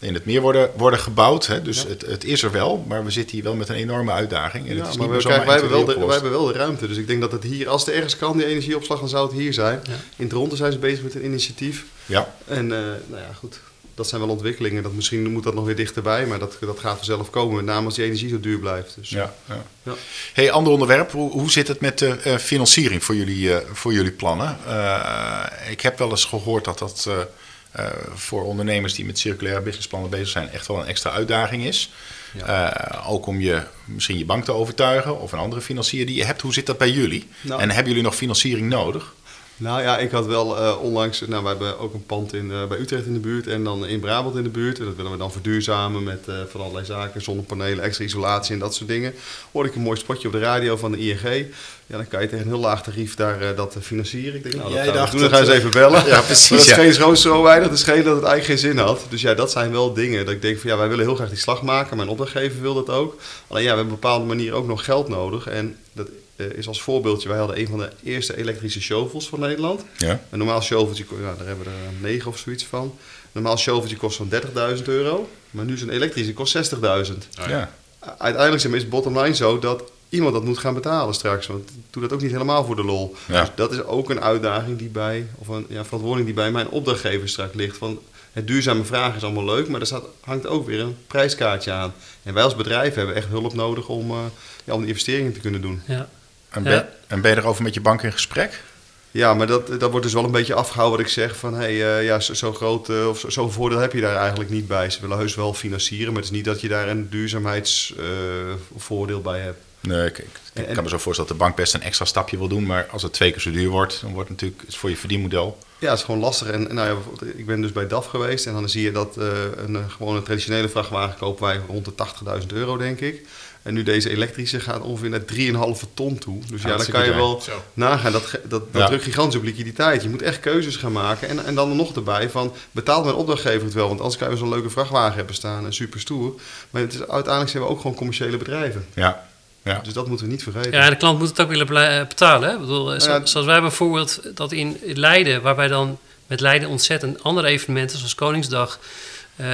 in het meer worden, worden gebouwd. Hè. Dus het, het is er wel, maar we zitten hier wel met een enorme uitdaging. En Ja, het is maar niet we, kijk, zomaar wij, hebben wel 1, de, 2, 3 wij hebben wel de ruimte. Dus ik denk dat het hier, als het ergens kan, die energieopslag, dan zou het hier zijn. In Dronten zijn ze bezig met een initiatief. Ja, En eh, nou ja, goed. Dat zijn wel ontwikkelingen. Dat misschien moet dat nog weer dichterbij, maar dat, dat gaat vanzelf komen. Met name als die energie zo duur blijft. Dus, ja, ja. Ja. Hey, ander onderwerp. Hoe, hoe zit het met de eh, financiering voor jullie, eh, voor jullie plannen? Eh, ik heb wel eens gehoord dat dat eh, eh, voor ondernemers die met circulaire businessplannen bezig zijn echt wel een extra uitdaging is. Eh, ook om je misschien je bank te overtuigen of een andere financier die je hebt. Hoe zit dat bij jullie? Nou. en hebben jullie nog financiering nodig? Nou ja, ik had wel eh, onlangs, nou we hebben ook een pand in, eh, bij Utrecht in de buurt en dan in Brabant in de buurt. En dat willen we dan verduurzamen met eh, van allerlei zaken, zonnepanelen, extra isolatie en dat soort dingen. Hoorde ik een mooi spotje op de radio van de ING. Ja, dan kan je tegen een heel laag tarief daar dat financieren. Ik denk, nou, dat Jij dacht doen. Dan ze eh, even bellen. Ja, precies, Maar dat ja. scheen zo, zo weinig, dat scheen dat het eigenlijk geen zin had. Dus ja, dat zijn wel dingen dat ik denk van ja, wij willen heel graag die slag maken. Mijn opdrachtgever wil dat ook. Alleen ja, we hebben op een bepaalde manier ook nog geld nodig. En dat eh, is als voorbeeldje, wij hadden een van de eerste elektrische shovels van Nederland. Ja. Een normaal shoveltje, ja, daar hebben we er eh, negen of zoiets van. Een normaal shoveltje kost zo'n 30.000 euro. Maar nu zo'n elektrische kost 60.000. Oh, ja. Ja. Uiteindelijk is het bottom line zo dat iemand dat moet gaan betalen straks. Want ik doe dat ook niet helemaal voor de lol. Ja. Dus dat is ook een uitdaging die bij, of een ja, verantwoording die bij mijn opdrachtgever straks ligt. Van het duurzame vragen is allemaal leuk, maar er staat, hangt ook weer een prijskaartje aan. En wij als bedrijf hebben echt hulp nodig om, eh, ja, om die investeringen te kunnen doen. ja. En, ben, Ja. en ben je erover met je bank in gesprek? Ja, maar dat, dat wordt dus wel een beetje afgehouden wat ik zeg van hey, eh, ja, zo, zo groot eh, of zo- zo'n voordeel heb je daar eigenlijk niet bij. Ze willen heus wel financieren, maar het is niet dat je daar een duurzaamheidsvoordeel bij hebt. Nee, ik, ik, ik En- kan me zo voorstellen dat de bank best een extra stapje wil doen. Maar als het twee keer zo duur wordt, dan wordt het natuurlijk voor je verdienmodel. Ja, het is gewoon lastig. En, en nou ja, ik ben dus bij DAF geweest en dan zie je dat eh, een, gewoon een traditionele vrachtwagen kopen wij rond de 80.000 euro, denk ik. En nu deze elektrische gaat ongeveer naar 3,5 ton toe. Dus ja, dan kan je wel Zo. nagaan. Dat, dat, dat Ja. drukt gigantisch op liquiditeit. Je moet echt keuzes gaan maken. En, en dan er nog erbij van, betaalt mijn opdrachtgever het wel? Want anders kan je zo'n leuke vrachtwagen hebben staan en super stoer. Maar het is, uiteindelijk zijn we ook gewoon commerciële bedrijven. Ja, ja. Dus dat moeten we niet vergeten. ja, de klant moet het ook willen eh, betalen. Hè? Ik bedoel, eh, Ja. Zoals wij bijvoorbeeld dat in Leiden, waar wij dan met Leiden ontzettend andere evenementen, zoals Koningsdag,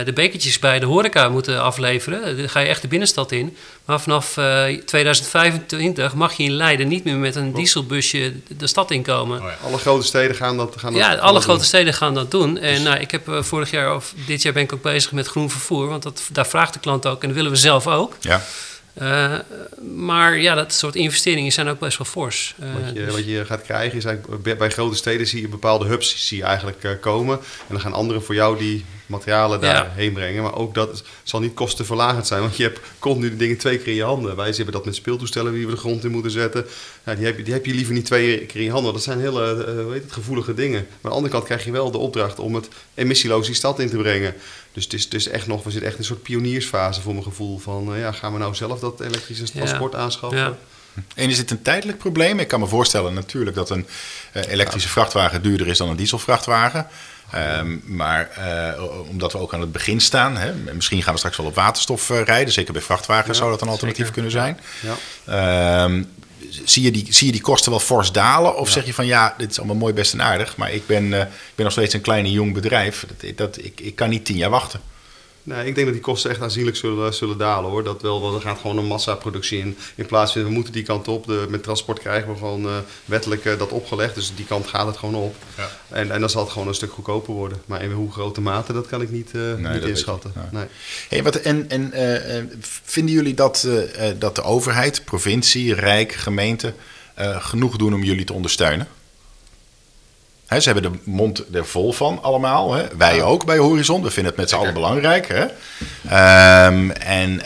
de bekertjes bij de horeca moeten afleveren. Dan ga je echt de binnenstad in. Maar vanaf eh, 2025 mag je in Leiden niet meer met een dieselbusje de stad inkomen. Oh, ja. Alle grote steden gaan dat gaan dat- Ja, alle grote doen. steden gaan dat doen. En nou, ik heb eh, vorig jaar of dit jaar ben ik ook bezig met groen vervoer. Want dat, daar vraagt de klant ook en dat willen we zelf ook. ja. Eh, maar ja, dat soort investeringen zijn ook best wel fors. Eh, Wat je, dus- wat je gaat krijgen is eigenlijk bij- grote steden zie je bepaalde hubs zie je eigenlijk eh, komen. En dan gaan anderen voor jou die materialen Ja. daarheen brengen. Maar ook dat is- zal niet kostenverlagend zijn. Want je hebt continu de dingen twee keer in je handen. Wij hebben dat met speeltoestellen die we de grond in moeten zetten. Ja, die, heb je, die heb je liever niet twee keer in je handen. Dat zijn hele eh, hoe heet het, gevoelige dingen. Maar aan de andere kant krijg je wel de opdracht om het emissieloos die stad in te brengen. Dus het is, het is echt nog, we zitten echt in een soort pioniersfase voor mijn gevoel. Van eh, ja, gaan we nou zelf dat elektrische Ja. transport aanschaffen? Ja. En is het een tijdelijk probleem? Ik kan me voorstellen natuurlijk dat een eh, elektrische vrachtwagen duurder is dan een dieselvrachtwagen. Ehm, maar eh, omdat we ook aan het begin staan, hè, misschien gaan we straks wel op waterstof eh, rijden. Zeker bij vrachtwagens Ja, zou dat een alternatief zeker. kunnen zijn. Ja. Ehm, zie, je die, zie je die kosten wel fors dalen? Of zeg je van ja, dit is allemaal mooi, best en aardig. Maar ik ben, eh, ik ben nog steeds een klein en jong bedrijf. Dat, dat, ik, ik kan niet tien jaar wachten. Nee, ik denk dat die kosten echt aanzienlijk zullen, zullen dalen hoor. Dat wel, want er gaat gewoon een massaproductie in. In plaats van we moeten die kant op. De, met transport krijgen we gewoon eh, wettelijk eh, dat opgelegd. Dus die kant gaat het gewoon op. Ja. En, en dan zal het gewoon een stuk goedkoper worden. Maar in hoe grote mate, dat kan ik niet, eh, inschatten. Nee. Hey, wat, en en eh, eh, vinden jullie dat, eh, eh, dat de overheid, provincie, rijk, gemeente eh, genoeg doen om jullie te ondersteunen? Ze hebben de mond er vol van allemaal. Hè? Wij ook bij Horizon. We vinden het met z'n allen belangrijk. Hè? Ehm, en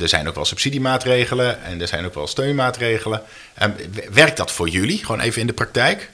er zijn ook wel subsidiemaatregelen en er zijn ook wel steunmaatregelen. Ehm, werkt dat voor jullie? Gewoon even in de praktijk?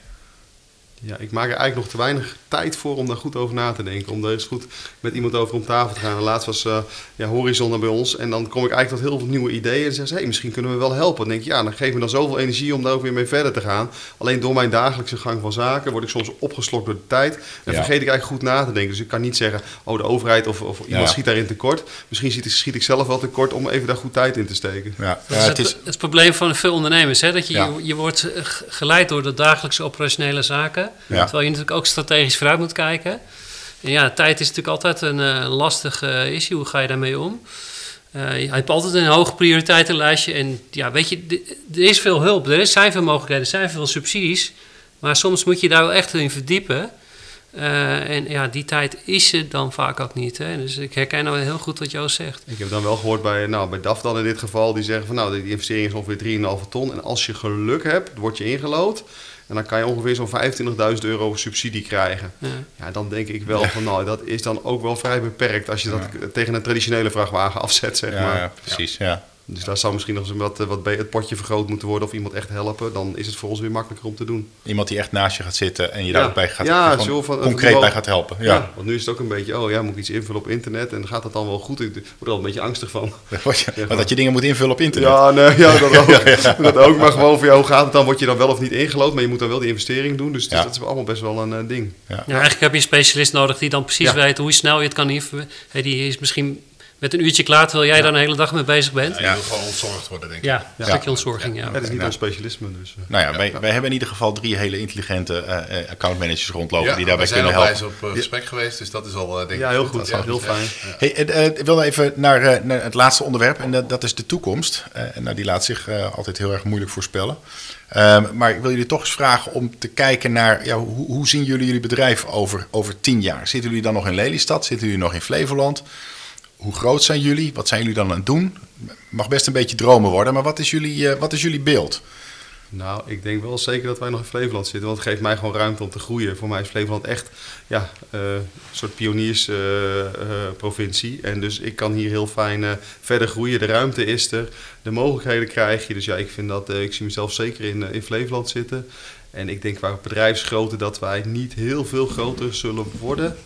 Ja, ik maak er eigenlijk nog te weinig tijd voor om daar goed over na te denken. Om daar eens goed met iemand over om tafel te gaan. En laatst was eh, ja, Horizon er bij ons. En dan kom ik eigenlijk tot heel veel nieuwe ideeën. En zeggen ze, hey, misschien kunnen we wel helpen. Dan denk ik, ja, dan geef me dan zoveel energie om daar ook weer mee verder te gaan. Alleen door mijn dagelijkse gang van zaken word ik soms opgeslokt door de tijd. En Ja. vergeet ik eigenlijk goed na te denken. Dus ik kan niet zeggen, oh, de overheid of, of iemand Ja. schiet daarin tekort. Misschien schiet, schiet ik zelf wel tekort om even daar goed tijd in te steken. Ja, Dat Ja, is het het, is, het probleem van veel ondernemers. Hè? Dat je, Ja. je, je wordt eh, geleid door de dagelijkse operationele zaken. Terwijl je natuurlijk ook strategisch vooruit moet kijken. En ja, tijd is natuurlijk altijd een eh, lastig eh, issue. Hoe ga je daarmee om? Eh, je hebt altijd een hoog prioriteitenlijstje. En ja, weet je, er is veel hulp. Er zijn veel mogelijkheden. Er zijn veel subsidies. Maar soms moet je daar wel echt in verdiepen. En ja, die tijd is er dan vaak ook niet. Hè? Dus ik herken nou heel goed wat Joost zegt. Ik heb dan wel gehoord bij, nou, bij DAF dan in dit geval, die zeggen van nou, die investering is ongeveer 3,5 ton. En als je geluk hebt, word je ingelood. En dan kan je ongeveer zo'n 25.000 euro subsidie krijgen. Ja. Ja, dan denk ik wel van nou, dat is dan ook wel vrij beperkt als je dat tegen een traditionele vrachtwagen afzet, zeg ja, maar. ja, precies. Ja. Dus daar zou misschien nog eens wat, wat bij het potje vergroot moeten worden of iemand echt helpen. Dan is het voor ons weer makkelijker om te doen. Iemand die echt naast je gaat zitten en je Ja. daar ook bij gaat, Ja, zo van- concreet bij gaat helpen. Ja. Ja. want nu is het ook een beetje, oh ja, moet ik iets invullen op internet en gaat dat dan wel goed? Ik word er al een beetje angstig van. Je- want dat je dingen moet invullen op internet. Ja, nee, ja, dat ook. Dat ook. Maar gewoon voor jou, hoe gaat het dan? Word je dan wel of niet ingelood? Maar je moet dan wel die investering doen. Dus dat is allemaal best wel een eh, ding. Ja. Ja, eigenlijk heb je een specialist nodig die dan precies Ja. weet hoe snel je het kan invullen. Hey, die is misschien met een uurtje klaar terwijl jij daar een hele dag mee bezig bent. Ja, Ja, je wil gewoon ontzorgd worden, denk ik. een Ja. stukje ontzorging, ja. Ja, dat is niet Ja. ons specialisme. Dus, eh. Nou ja, wij, wij hebben in ieder geval drie hele intelligente eh, eh, accountmanagers rondlopen Ja, die daarbij we zijn kunnen al helpen. bij ze op gesprek geweest, dus dat is al, eh, denk ja, ik heel goed. Ja, heel ja. fijn. Hey, ik wil even naar, eh, naar het laatste onderwerp en dat, dat is de toekomst. Eh, nou, die laat zich eh, altijd heel erg moeilijk voorspellen. Ehm, maar ik wil jullie toch eens vragen om te kijken naar ja, hoe, hoe zien jullie jullie bedrijf over, over tien jaar? Zitten jullie dan nog in Lelystad? Zitten jullie nog in Flevoland? Hoe groot zijn jullie? Wat zijn jullie dan aan het doen? Mag best een beetje dromen worden, maar wat is jullie, eh, wat is jullie beeld? Nou, ik denk wel zeker dat wij nog in Flevoland zitten. Want het geeft mij gewoon ruimte om te groeien. Voor mij is Flevoland echt ja, eh, een soort pioniersprovincie. en dus ik kan hier heel fijn eh, verder groeien. De ruimte is er. De mogelijkheden krijg je. Dus ja, ik, vind dat, ik zie mezelf zeker in, in Flevoland zitten. En ik denk qua bedrijfsgrootte dat wij niet heel veel groter zullen worden.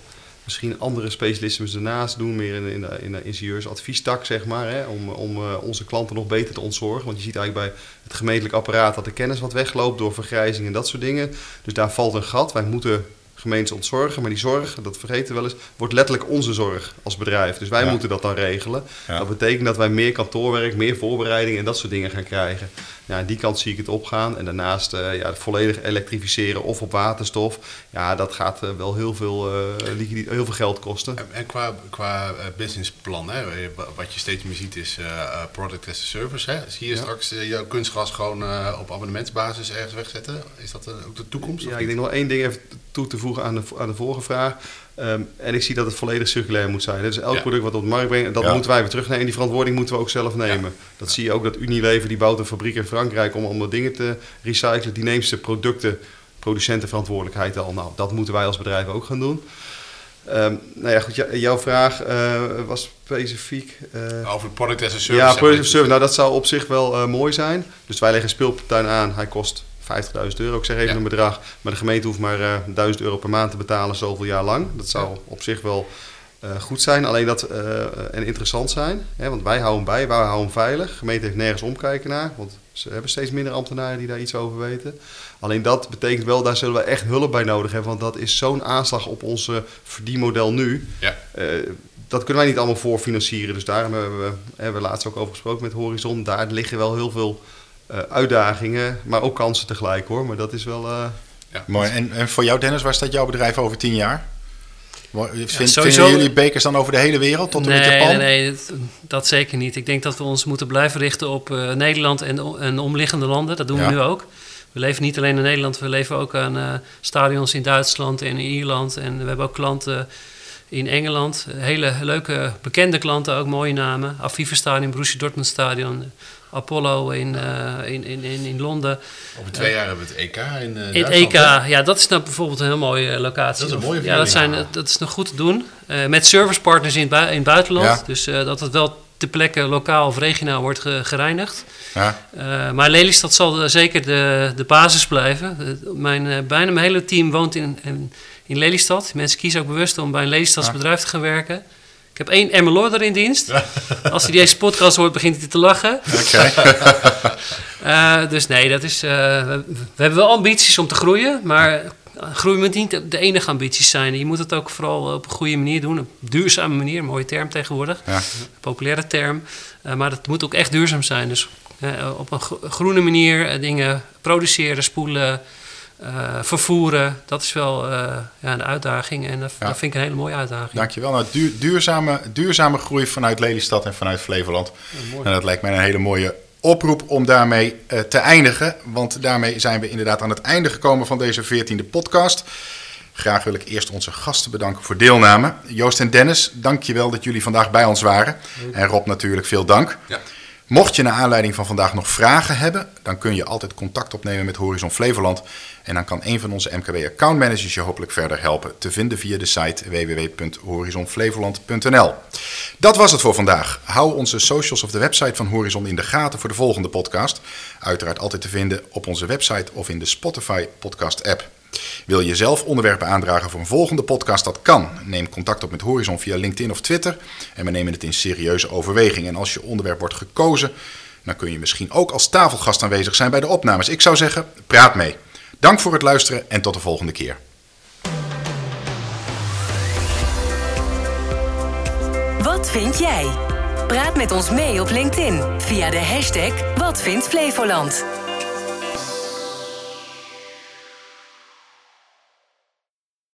Misschien andere specialismen ernaast doen, meer in, in de, in de ingenieursadviestak, zeg maar. Hè, om om eh, onze klanten nog beter te ontzorgen. Want je ziet eigenlijk bij het gemeentelijk apparaat dat de kennis wat wegloopt door vergrijzing en dat soort dingen. Dus daar valt een gat. Wij moeten gemeentes ontzorgen, maar die zorg, dat vergeten we wel eens, wordt letterlijk onze zorg als bedrijf. Dus wij Ja. moeten dat dan regelen. Ja. Dat betekent dat wij meer kantoorwerk, meer voorbereiding en dat soort dingen gaan krijgen. Ja, aan die kant zie ik het opgaan. En daarnaast eh, ja, het volledig elektrificeren of op waterstof. Ja, dat gaat eh, wel heel veel, eh, heel veel geld kosten. En, en qua, qua businessplan, hè, wa- wat je steeds meer ziet is product as a service. Hè? Zie je Ja. straks jouw kunstgras gewoon op abonnementsbasis ergens wegzetten? Is dat ook de toekomst? Ja, ik denk nog één ding even toe te voegen aan de, aan de vorige vraag. Ehm, en ik zie dat het volledig circulair moet zijn. Dus elk Ja. product wat op de markt brengt, dat Ja. moeten wij weer terugnemen. En die verantwoording moeten we ook zelf nemen. Dat zie je ook dat Unilever, die bouwt een fabriek in Frankrijk om allemaal dingen te recyclen. Die neemt zijn producten, producentenverantwoordelijkheid al. Nou, dat moeten wij als bedrijf ook gaan doen. Ehm, nou ja, goed, jou- jouw vraag eh, was specifiek... eh, Over product as a service. ja, product maar. of service. Nou, dat zou op zich wel eh, mooi zijn. Dus wij leggen een speeltuin aan. Hij kost 50.000 euro. Ik zeg even Ja. een bedrag. Maar de gemeente hoeft maar eh 1000 euro per maand te betalen zoveel jaar lang. Dat zou op zich wel eh, goed zijn. Alleen dat eh, en interessant zijn. Hè, want wij houden hem bij. Wij houden hem veilig. De gemeente heeft nergens omkijken naar. Want ze hebben steeds minder ambtenaren die daar iets over weten. Alleen dat betekent wel, daar zullen we echt hulp bij nodig hebben. Want dat is zo'n aanslag op onze verdienmodel nu. Ja. Dat kunnen wij niet allemaal voorfinancieren. Dus daarom hebben we, hebben we laatst ook over gesproken met Horizon. Daar liggen wel heel veel eh, uitdagingen, maar ook kansen tegelijk hoor. Maar dat is wel. eh, Mooi. En, en voor jou, Dennis, waar staat jouw bedrijf over tien jaar? Vind, sowieso- Vinden jullie bekers dan over de hele wereld tot en nee, met Japan? nee, nee, dat, dat zeker niet. Ik denk dat we ons moeten blijven richten op eh, Nederland en, en omliggende landen. Dat doen Ja. we nu ook. We leven niet alleen in Nederland, we leven ook aan eh, stadions in Duitsland en in Ierland. En we hebben ook klanten in Engeland. Hele leuke, bekende klanten, ook mooie namen. Aviva Stadion, Borussia Dortmund Stadion, Apollo in, eh, in, in, in, in Londen. Over twee jaar hebben we het EK in eh In het Duitsland, EK, hè? ja, dat is nou bijvoorbeeld een heel mooie eh, locatie. Dat is een mooie ja, dat, zijn, dat is nog goed te doen. Eh, met servicepartners in in het buitenland. Ja. Dus eh, dat het wel ter plekke lokaal of regionaal wordt ge- gereinigd. Ja, Eh, maar Lelystad zal eh, zeker de, de basis blijven. Eh, mijn, eh, bijna mijn hele team woont in, in, in Lelystad. Mensen kiezen ook bewust om bij een Lelystads Ja. bedrijf te gaan werken. Ik heb één MLO'er in dienst. Als hij deze podcast hoort, begint hij te lachen. oké. Eh, dus nee, dat is, eh, we, we hebben wel ambities om te groeien, maar groei moet niet de enige ambities zijn. Je moet het ook vooral op een goede manier doen, op een duurzame manier, een mooie term tegenwoordig, Ja. populaire term. Eh, maar het moet ook echt duurzaam zijn. Dus op een gro- groene manier dingen produceren, spoelen, eh, vervoeren. Dat is wel eh, ja, een uitdaging en dat, Ja. dat vind ik een hele mooie uitdaging. Dankjewel. Nou, duur- duurzame, duurzame groei vanuit Lelystad en vanuit Flevoland. en dat lijkt mij een hele mooie oproep om daarmee eh, te eindigen. Want daarmee zijn we inderdaad aan het einde gekomen van deze 14e podcast. Graag wil ik eerst onze gasten bedanken voor deelname. Joost en Dennis, dankjewel dat jullie vandaag bij ons waren. En Rob natuurlijk veel dank. Ja. Mocht je naar aanleiding van vandaag nog vragen hebben, dan kun je altijd contact opnemen met Horizon Flevoland. En dan kan een van onze MKB accountmanagers je hopelijk verder helpen. Te vinden via de site www.horizonflevoland.nl. Dat was het voor vandaag. Hou onze socials of de website van Horizon in de gaten voor de volgende podcast. Uiteraard altijd te vinden op onze website of in de Spotify podcast app. Wil je zelf onderwerpen aandragen voor een volgende podcast? Dat kan. Neem contact op met Horizon via LinkedIn of Twitter. En we nemen het in serieuze overweging. En als je onderwerp wordt gekozen, dan kun je misschien ook als tafelgast aanwezig zijn bij de opnames. Ik zou zeggen, praat mee. Dank voor het luisteren en tot de volgende keer. Wat vind jij? Praat met ons mee op LinkedIn via de hashtag Wat vindt Flevoland.